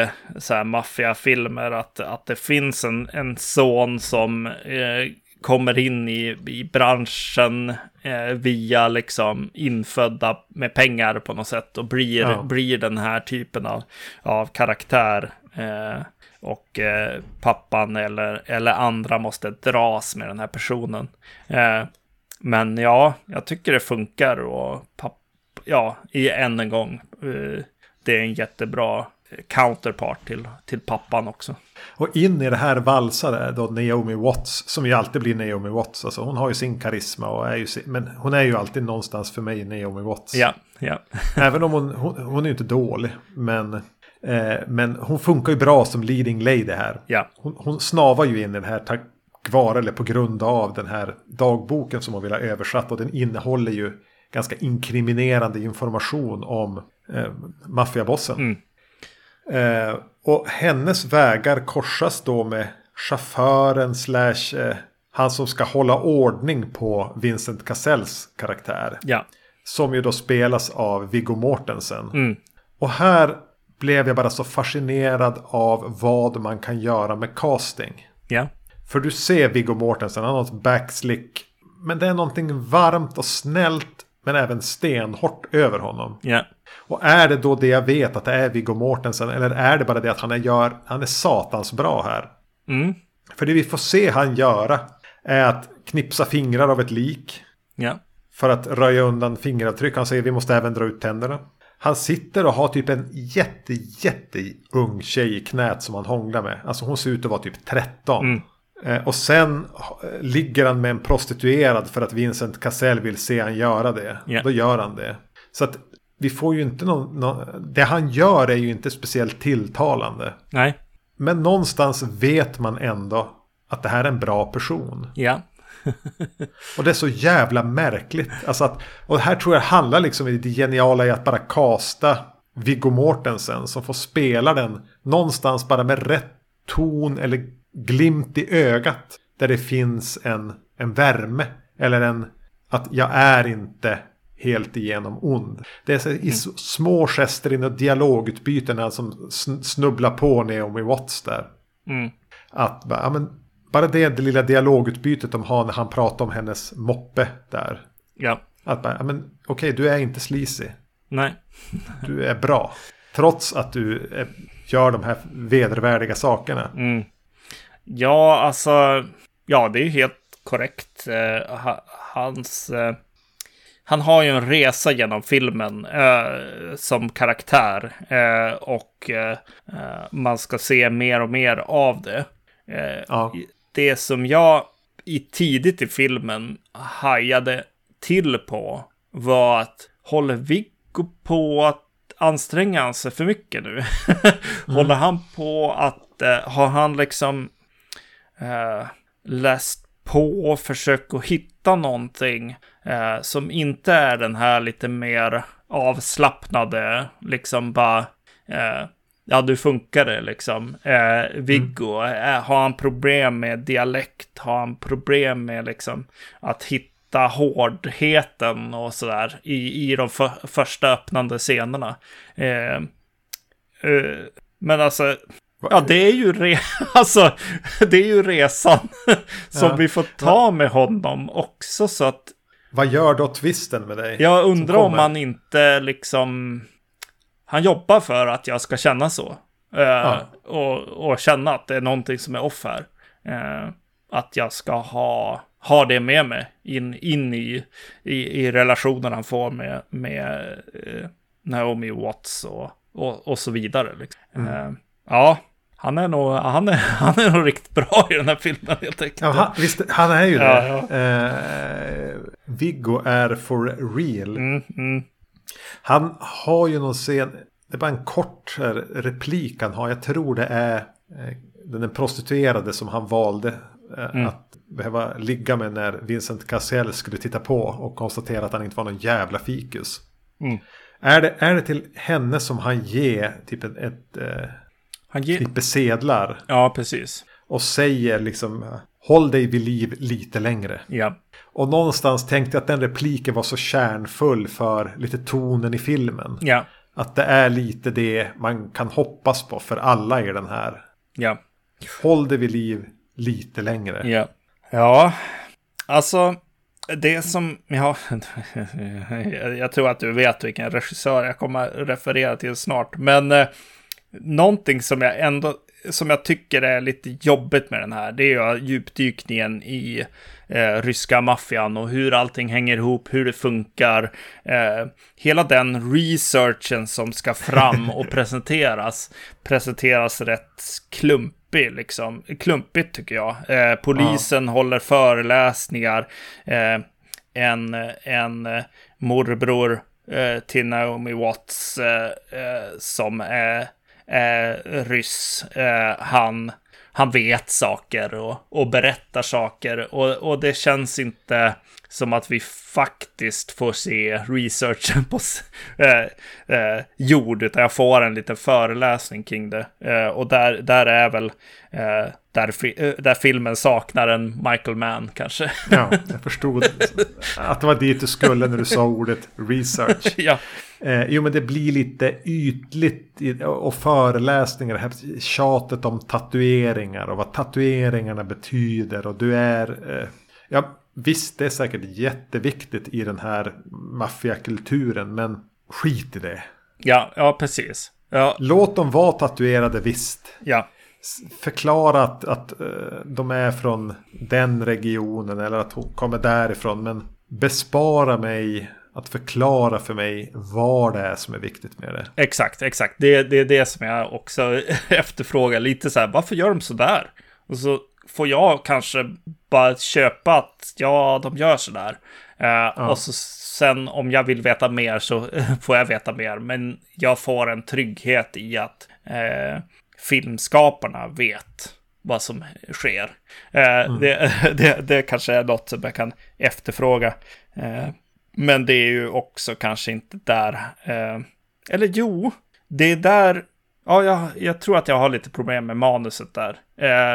eh, maffiafilmer. Att, att det finns en, en son som eh, kommer in i, i branschen eh, via liksom infödda med pengar på något sätt och blir, Ja. blir den här typen av, av karaktär. Eh, och eh, pappan eller, eller andra måste dras med den här personen. Eh, men ja, jag tycker det funkar och papp, ja, i än en gång. Eh, det är en jättebra counterpart till, till pappan också. Och in i det här valsar då Naomi Watts. Som ju alltid blir Naomi Watts. Alltså hon har ju sin karisma. Och är ju sin, men hon är ju alltid någonstans för mig Naomi Watts. Ja, ja. Även om hon, hon, hon är ju inte dålig. Men, eh, men hon funkar ju bra som leading lady här. Ja, Hon, hon snavar ju in i den här tack vare eller på grund av den här dagboken som hon vill ha översatt. Och den innehåller ju ganska inkriminerande information om eh, maffiabossen. Mm. Eh, och hennes vägar korsas då med chauffören slash eh, han som ska hålla ordning på Vincent Cassells karaktär. ja. Som ju då spelas av Viggo Mortensen. Mm. Och här blev jag bara så fascinerad av vad man kan göra med casting. Ja, För du ser Viggo Mortensen, han har ett backslick. Men det är någonting varmt och snällt men även stenhårt över honom. ja, Och är det då det jag vet att det är Viggo Mortensen eller är det bara det att han är, gör, han är satans bra här? mm. För det vi får se han göra är att knipsa fingrar av ett lik ja, för att röja undan fingeravtryck. Han säger vi måste även dra ut tänderna. Han sitter och har typ en jätte, jätte ung tjej i knät som han hånglar med. Alltså hon ser ut att vara typ 13. Mm. Eh, Och sen eh, ligger han med en prostituerad för att Vincent Cassell vill se han göra det. Ja. Då gör han det. Så att vi får ju inte någon, någon... Det han gör är ju inte speciellt tilltalande. nej, Men någonstans vet man ändå att det här är en bra person. ja, Och det är så jävla märkligt. Alltså att, och här tror jag handlar liksom i det geniala i att bara kasta Viggo Mortensen som får spela den någonstans bara med rätt ton eller glimt i ögat. Där det finns en, en värme. Eller en att jag är inte helt igenom ond. Det är så, i så, små gester i något dialogutbyte när han som sn- snubblar på Naomi Watts där. mm. Att bara, ja, men, bara det, det lilla dialogutbytet de har när han pratar om hennes moppe där. ja, Att bara, ja, men okej, du är inte sleazy. nej, Du är bra. Trots att du eh, gör de här vedervärdiga sakerna. mm. Ja, alltså, ja, det är ju helt korrekt. Eh, ha, hans, eh, han har ju en resa genom filmen eh, som karaktär eh, och eh, eh, man ska se mer och mer av det. Eh, Ja. Det som jag i tidigt i filmen hajade till på var att håller Viggo på att anstränga sig för mycket nu? Håller han på att, eh, har han liksom läst på och försökt att hitta någonting eh, som inte är den här lite mer avslappnade, liksom bara, eh, ja du funkar det liksom. Eh, Viggo, eh, har han problem med dialekt? Har han problem med liksom att hitta hårdheten och sådär i, i de för, första öppnande scenerna? Eh, eh, men alltså, Ja, det är ju, re alltså, det är ju resan som Ja. vi får ta med honom också. Så att Vad gör då twisten med dig? jag undrar om han inte liksom... Han jobbar för att jag ska känna så. Eh, och, och känna att det är någonting som är off här. Eh, att jag ska ha, ha det med mig in, in i, i, i relationen han får med, med eh, Naomi Watts och, och, och så vidare. Liksom. Mm. Ja, han är, nog, han, är, han är nog riktigt bra i den här filmen helt enkelt. Ja, han, visst, han är ju det. ja. Eh, Viggo är for real. Mm, mm, Han har ju någon scen. Det är bara en kort här, replik han har. Jag tror det är eh, den prostituerade som han valde eh, Mm. att behöva ligga med när Vincent Cassel skulle titta på och konstatera att han inte var någon jävla fikus. mm. Är det, är det till henne som han ger typ ett, ett eh, Han ger... knippe sedlar Ja, precis. och säger liksom håll dig vid liv lite längre. Ja. Och någonstans tänkte jag att den repliken var så kärnfull för lite tonen i filmen. Ja. Att det är lite det man kan hoppas på för alla i den här. Ja. Håll dig vid liv lite längre. Ja. Ja, alltså det som, ja, jag tror att du vet vilken regissör jag kommer referera till snart, men eh, någonting som jag ändå, som jag tycker är lite jobbigt med den här, det är ju djupdykningen i eh, ryska maffian och hur allting hänger ihop, hur det funkar. Eh, hela den researchen som ska fram och presenteras, presenteras rätt klumpig, liksom. Klumpigt tycker jag. Eh, polisen ja. håller föreläsningar. Eh, en, en morbror eh, till Naomi Watts eh, som är Eh, ryss, eh, han han vet saker och, och berättar saker. Och, och det känns inte som att vi faktiskt får se researchen på eh, eh, jord, utan jag får en liten föreläsning kring det. Eh, och där, där är väl eh, där, eh, där filmen saknar en Michael Mann kanske. Ja, jag förstod att det var dit du skulle när du sa ordet research. ja. Eh, jo, men det blir lite ytligt och föreläsningar. Det här tjatet om tatueringar och vad tatueringarna betyder. Och du är... Eh, ja, visst, det är säkert jätteviktigt i den här maffiakulturen, men skit i det. Ja, ja precis. Ja. Låt dem vara tatuerade, visst. Ja. Förklara att, att uh, de är från den regionen eller att hon kommer därifrån. Men bespara mig att förklara för mig vad det är som är viktigt med det. Exakt, exakt. Det, det är det som jag också efterfrågar lite så här. Varför gör de så där? Och så får jag kanske bara köpa att ja, de gör så där. Uh, ja. Och så sen om jag vill veta mer så får jag veta mer. Men jag får en trygghet i att uh, filmskaparna vet vad som sker. Uh, mm. det, det, det kanske är något som jag kan efterfråga. Men det är ju också kanske inte där. Eh, eller jo, det är där. Ja, jag, jag, tror att jag har lite problem med manuset där. Eh,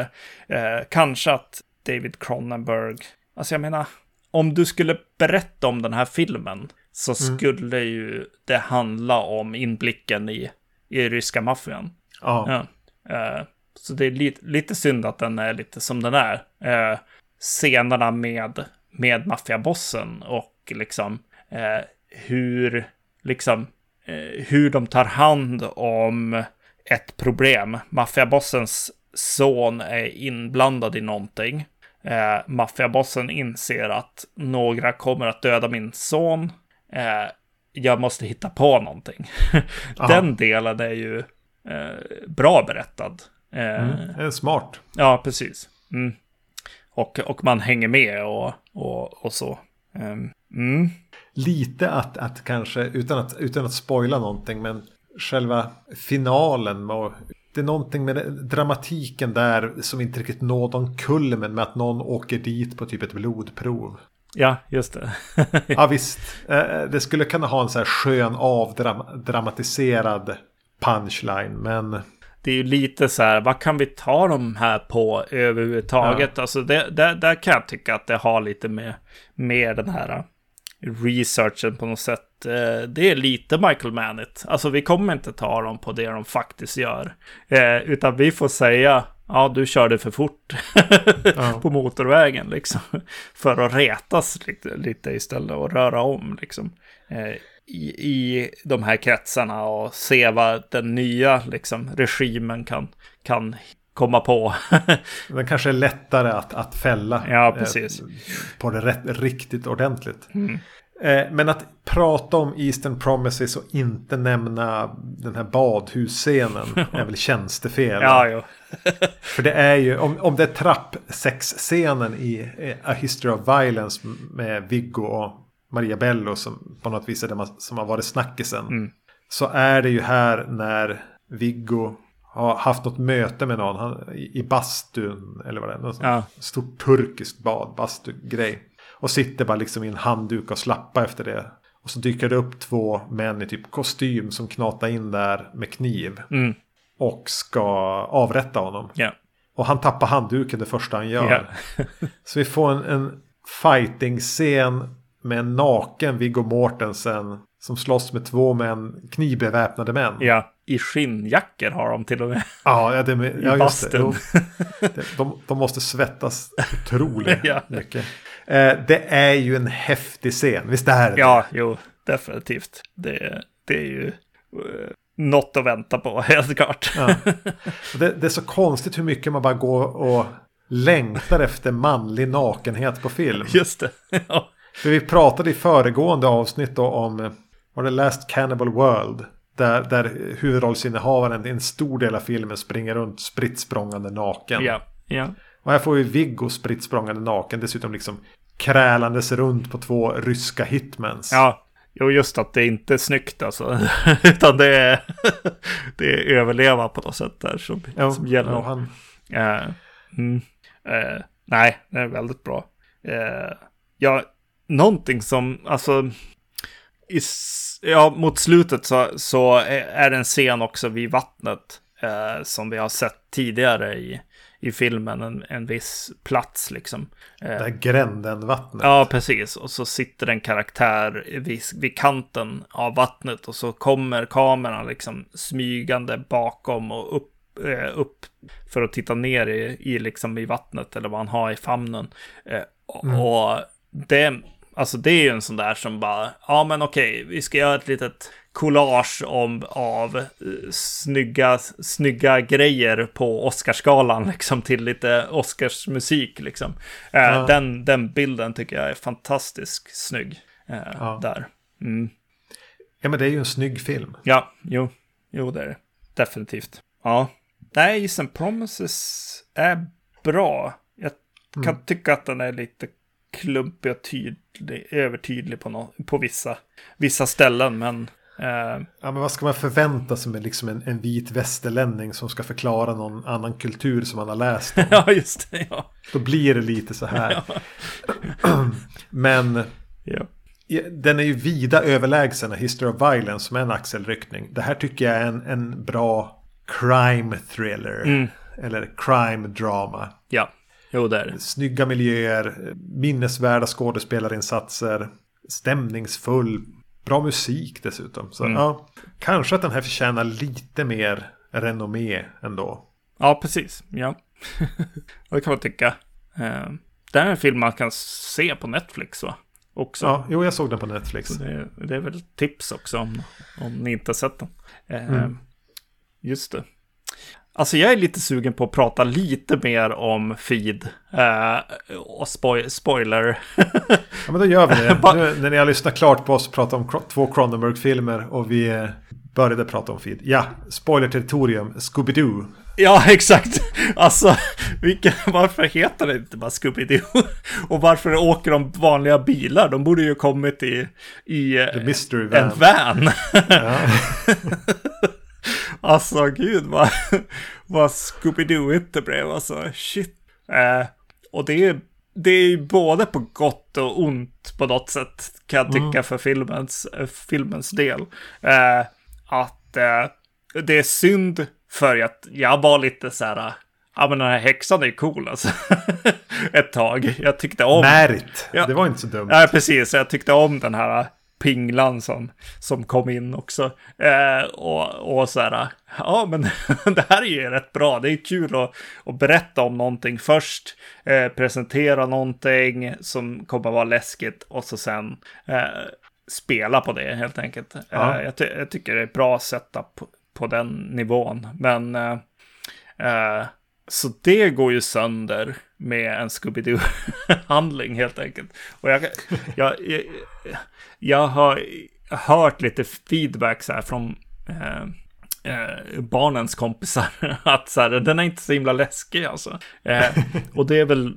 eh, kanske att David Cronenberg. Alltså jag menar, om du skulle berätta om den här filmen så mm. skulle ju det handla om inblicken i, i ryska maffian. Ja. ja. Eh, så det är lite, lite synd att den är lite som den är. Eh, scenerna med, med maffiabossen och liksom eh, hur, liksom, eh, hur de tar hand om ett problem. Maffiabossens son är inblandad i någonting. Eh, Maffiabossen inser att några kommer att döda min son. Jag måste hitta på någonting. Den delen är ju eh, bra berättad. Eh, mm, smart. Ja, precis. Mm. Och, och man hänger med och, och, och så. Um, mm. Lite att, att kanske, utan att, utan att spoila någonting, men själva finalen. Och, det är någonting med dramatiken där som inte riktigt når någon kulmen med att någon åker dit på typ ett blodprov. Ja, just det. ja, visst. Eh, det skulle kunna ha en så här skön avdramatiserad punchline, men... Det är ju lite så här, vad kan vi ta de här på överhuvudtaget? Ja. Alltså, det, där, där kan jag tycka att det har lite med, med den här researchen på något sätt. Eh, det är lite Michael Manit. Alltså vi kommer inte ta dem på det de faktiskt gör. Eh, utan vi får säga, ja du körde för fort ja. på motorvägen liksom. För att retas lite, lite istället och röra om liksom. Eh, I, I de här kretsarna och se vad den nya liksom, regimen kan, kan komma på. Den kanske är lättare att, att fälla. Ja, precis. Eh, på det rätt, riktigt ordentligt. Mm. Eh, men att prata om Eastern Promises och inte nämna den här badhusscenen är väl tjänstefel. Ja, jo. För det är ju, om, om det är trappsexscenen i A History of Violence med Viggo och Maria Bello som på något vis är det man, som har varit snackisen. Mm. Så är det ju här när Viggo har haft något möte med någon han, i, i bastun. Eller vad det är. Någon ja. stort turkiskt bad, bastugrej. Och sitter bara liksom i en handduk och slappar efter det. Och så dyker det upp två män i typ kostym som knatar in där med kniv. Mm. Och ska avrätta honom. Yeah. Och han tappar handduken det första han gör. Yeah. så vi får en, en fighting-scen med en naken Viggo Mortensen som slåss med två män, knivbeväpnade män. Ja, i skinnjackor har de till och med. Ja, ja, det, med, ja just det. Jo. De, de måste svettas otroligt Ja. mycket. Eh, det är ju en häftig scen, visst är det? Ja, jo, definitivt. Det, det är ju uh, något att vänta på, helt klart. Ja. Det, det är så konstigt hur mycket man bara går och längtar efter manlig nakenhet på film. Just det. Ja, För vi pratade i föregående avsnitt då om, eh, var det Last Cannibal World? Där, där huvudrollsinnehavaren i en stor del av filmen springer runt spritt språngande naken. ja, ja. Och här får vi Viggo spritt språngande naken. Dessutom liksom krälandes runt på två ryska hitmans. ja. Jo, just att det inte är snyggt alltså. Utan det är, det är överleva på något sätt där som, Ja, som gäller. ja, han, Eh, mm, eh, nej, det är väldigt bra. Uh, ja, någonting som, alltså, i, ja, mot slutet så, så är det en scen också vid vattnet eh, som vi har sett tidigare i, i filmen, en, en viss plats liksom. Eh, det här Grändenvattnet. Ja, precis. Och så sitter en karaktär vid, vid kanten av vattnet och så kommer kameran liksom smygande bakom och upp, eh, upp för att titta ner i, i, liksom i vattnet eller vad han har i famnen. Eh, och- och det, alltså det är ju en sån där som bara, ja men okej, vi ska göra ett litet collage om, av eh, snygga, snygga grejer på Oscarsgalan, liksom till lite Oscarsmusik, liksom. Eh, Ja. den, den bilden tycker jag är fantastiskt snygg. Eh, Ja. Där. Mm. Ja men det är ju en snygg film. Ja, jo, jo det är det. Definitivt. Ja. Nej, Eastern Promises är bra. Jag kan tycka att den är lite klumpig och tydlig, övertydlig på, nå på vissa, vissa ställen, men eh, Ja men vad ska man förvänta sig med liksom en, en vit västerlänning som ska förklara någon annan kultur som man har läst om? ja, just det, ja. Då blir det lite så här. men. Ja, Den är ju vida överlägsen History of Violence som är en axelryckning. Det här tycker jag är en, en bra crime thriller. Mm. Eller crime drama. Ja, jo det är det. Snygga miljöer, minnesvärda skådespelarinsatser, stämningsfull, bra musik dessutom. Så Mm. ja, kanske att den här förtjänar lite mer renommé ändå. Ja, precis. Ja, det kan man tycka. Eh, det här är en film man kan se på Netflix, va? Också. Ja, jo, jag såg den på Netflix. Det, det är väl tips också om, om ni inte har sett den. Eh, Mm. Just det. Alltså jag är lite sugen på att prata lite mer om feed eh, och spoil spoiler. Ja, men då gör vi det. Nu, när ni har lyssnat klart på oss prata om två Cronenberg-filmer och vi eh, började prata om feed. Ja, spoiler-territorium, Scooby-Doo. ja, exakt. Alltså, vilken, varför heter det inte bara Scooby-Doo? Och varför åker de vanliga bilar? De borde ju kommit i, i eh, The Mystery en Van. van. Ja. Alltså gud vad, vad Scooby-Doo inte blev. Alltså shit. Eh, och det är, det är ju både på gott och ont på något sätt. Kan jag tycka för filmens, eh, filmens del. Eh, att eh, det är synd för att jag var lite så här. Ja men den här häxan är cool alltså. Ett tag. Jag tyckte om. Märit. Ja. Det var inte så dumt. Ja, precis. Jag tyckte om den här pinglan som, som kom in också. Eh, och, och så här, ja men det här är ju rätt bra. Det är kul att, att berätta om någonting först. Eh, presentera någonting som kommer vara läskigt och så sen eh, spela på det helt enkelt. Ja. Eh, jag, ty jag tycker det är bra setup på, på den nivån. Men eh, eh, så det går ju sönder med en Scooby-Doo-handling helt enkelt. Och jag, jag, jag, jag har hört lite feedback så här från eh, eh, barnens kompisar. Att så här, den är inte så himla läskig alltså. Eh, och det är väl,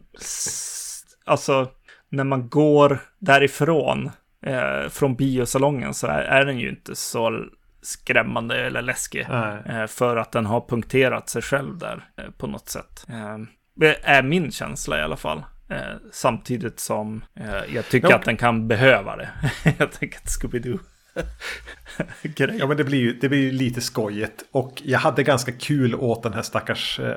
alltså, när man går därifrån, eh, från biosalongen så är, är den ju inte så skrämmande eller läskig. Eh, för att den har punkterat sig själv där eh, på något sätt. Är min känsla i alla fall. Eh, samtidigt som eh, jag tycker Ja. att den kan behöva det. jag tänker att Scooby-Doo. Ja men det blir, ju, det blir ju lite skojigt. Och jag hade ganska kul åt den här stackars eh,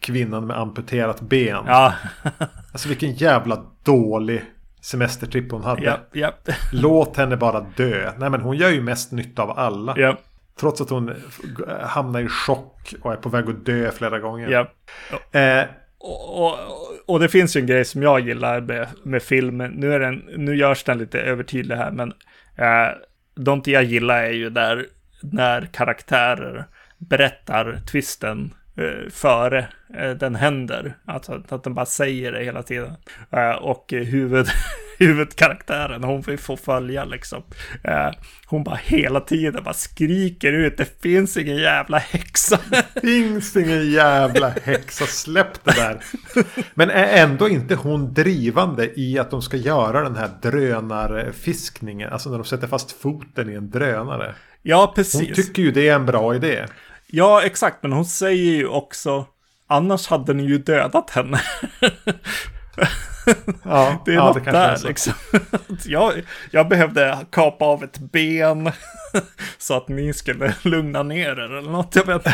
kvinnan med amputerat ben. Ja, Alltså vilken jävla dålig semestertripp hon hade. Ja, ja. Låt henne bara dö. Nej men hon gör ju mest nytta av alla. Ja, Trots att hon hamnar i chock och är på väg att dö flera gånger. Eh, och, och, och det finns ju en grej som jag gillar med, med filmen. Nu, är den, nu görs den lite övertydlig här, men eh, de jag gillar är ju där när karaktärer berättar twisten före eh, den händer. Alltså att, att den bara säger det hela tiden. Eh, och eh, huvud, huvudkaraktären, hon vi får följa liksom. Eh, hon bara hela tiden bara skriker ut, det finns ingen jävla häxa. finns ingen jävla häxa, släpp det där. Men är ändå inte hon drivande i att de ska göra den här drönarfiskningen? Alltså när de sätter fast foten i en drönare. ja, Hon precis. tycker ju det är en bra idé. Ja, exakt, men hon säger ju också annars hade ni ju dödat henne. Ja, Det är ja, något det är där så. liksom. jag, jag behövde kapa av ett ben så att ni skulle lugna ner er eller något. Jag vet.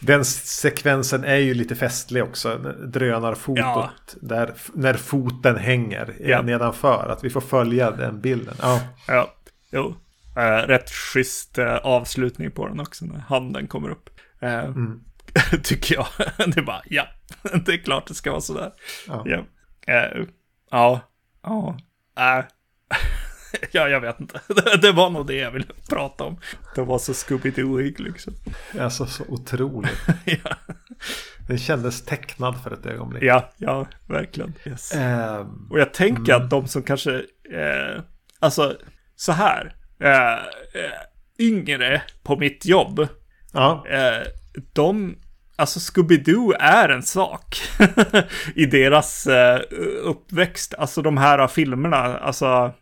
Den sekvensen är ju lite festlig också. Drönarfotot. Ja. Där, när foten hänger Ja. nedanför. Att vi får följa den bilden. Ja. Ja, jo. Eh, rätt schysst eh, avslutning på den också när handen kommer upp. Eh, Mm. Tycker jag. det är bara, ja, det är klart det ska vara sådär. Ja. Ja, Eh, ja, ja, äh. ja, jag vet inte. Det, var nog det jag ville prata om. Det var så Scooby-Dooig liksom. Alltså så otroligt. ja, Den kändes tecknad för ett ögonblick. ja, ja, verkligen. Yes. Ehm, Och jag tänker att de som kanske, eh, alltså så här, eh, eh, yngre på mitt jobb, ja. eh, de, alltså Scooby-Doo är en sak i deras eh, uppväxt. Alltså de här filmerna, alltså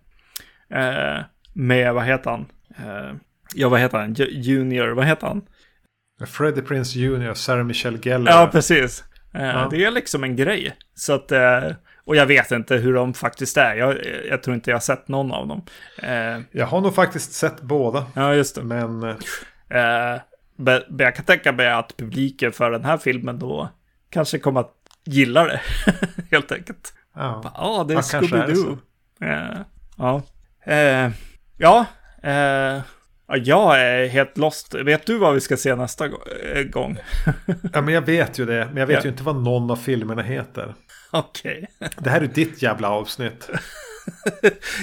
eh, med, vad heter han? Eh, ja, vad heter han? Ju- Junior, vad heter han? Freddie Prince Jr. Sarah Michelle Gellar. Ja, precis. Eh, Ja. Det är liksom en grej. Så att, och jag vet inte hur de faktiskt är. Jag, jag tror inte jag har sett någon av dem. Eh, Jag har nog faktiskt sett båda. ja, just det. Men eh, Eh, men men jag kan tänka mig att publiken för den här filmen då kanske kommer att gilla det. Helt enkelt. ja. Ja, det är Ja, Scooby-Doo. Eh, ja. Eh, ja. Eh, ja, jag är helt lost. Vet du vad vi ska se nästa gå- eh, gång? ja, men jag vet ju det. Men jag vet Ja. ju inte vad någon av filmerna heter. Okej. Det här är ditt jävla avsnitt.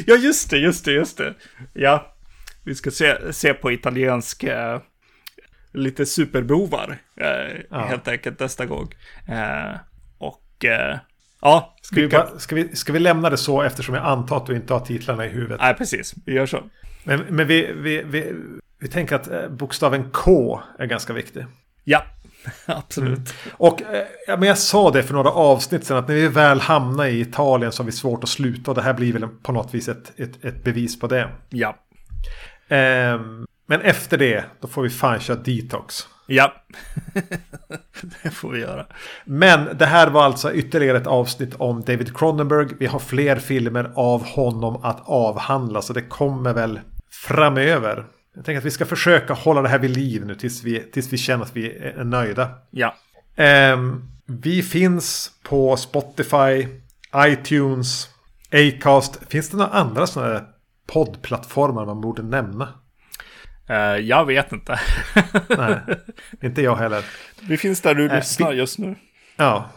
Ja, just det, just det, just det. Ja, vi ska se, se på italiensk eh, lite superbovar eh, Ja. helt enkelt nästa gång. Eh, och eh, ja, Ska vi, bara, ska, vi, ska vi lämna det så eftersom jag antar att du inte har titlarna i huvudet? Nej, precis. Vi gör så. Men, men vi, vi, vi, vi tänker att eh, bokstaven K är ganska viktig. Ja, absolut. Och eh, men jag sa det för några avsnitt sedan att när vi väl hamnar i Italien så har vi svårt att sluta. Och det här blir väl på något vis ett, ett, ett bevis på det. Ja, Ehm, men efter det, då får vi fan köra detox. ja. det får vi göra. Men det här var alltså ytterligare ett avsnitt om David Cronenberg. Vi har fler filmer av honom att avhandla. Så det kommer väl framöver. Jag tänker att vi ska försöka hålla det här vid liv nu tills vi, tills vi känner att vi är nöjda. Ja, Ehm, vi finns på Spotify, iTunes, Acast. Finns det några andra sådana här poddplattformar man borde nämna? eh, jag vet inte. Nej, inte jag heller. vi finns där du Eh, lyssnar just nu. Ja,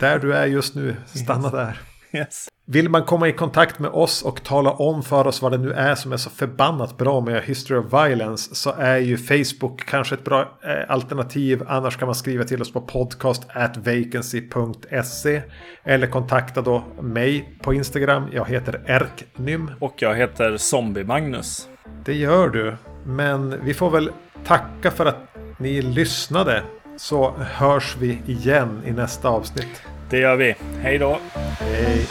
där du är just nu, stanna där. Yes. Vill man komma i kontakt med oss och tala om för oss vad det nu är som är så förbannat bra med History of Violence så är ju Facebook kanske ett bra eh, alternativ. Annars kan man skriva till oss på podcast vacancy.se eller kontakta då mig på Instagram. Jag heter Erknym. Och jag heter Zombie Magnus. Det gör du. Men vi får väl tacka för att ni lyssnade. Så hörs vi igen i nästa avsnitt. Det gör vi. Hej då. Hej.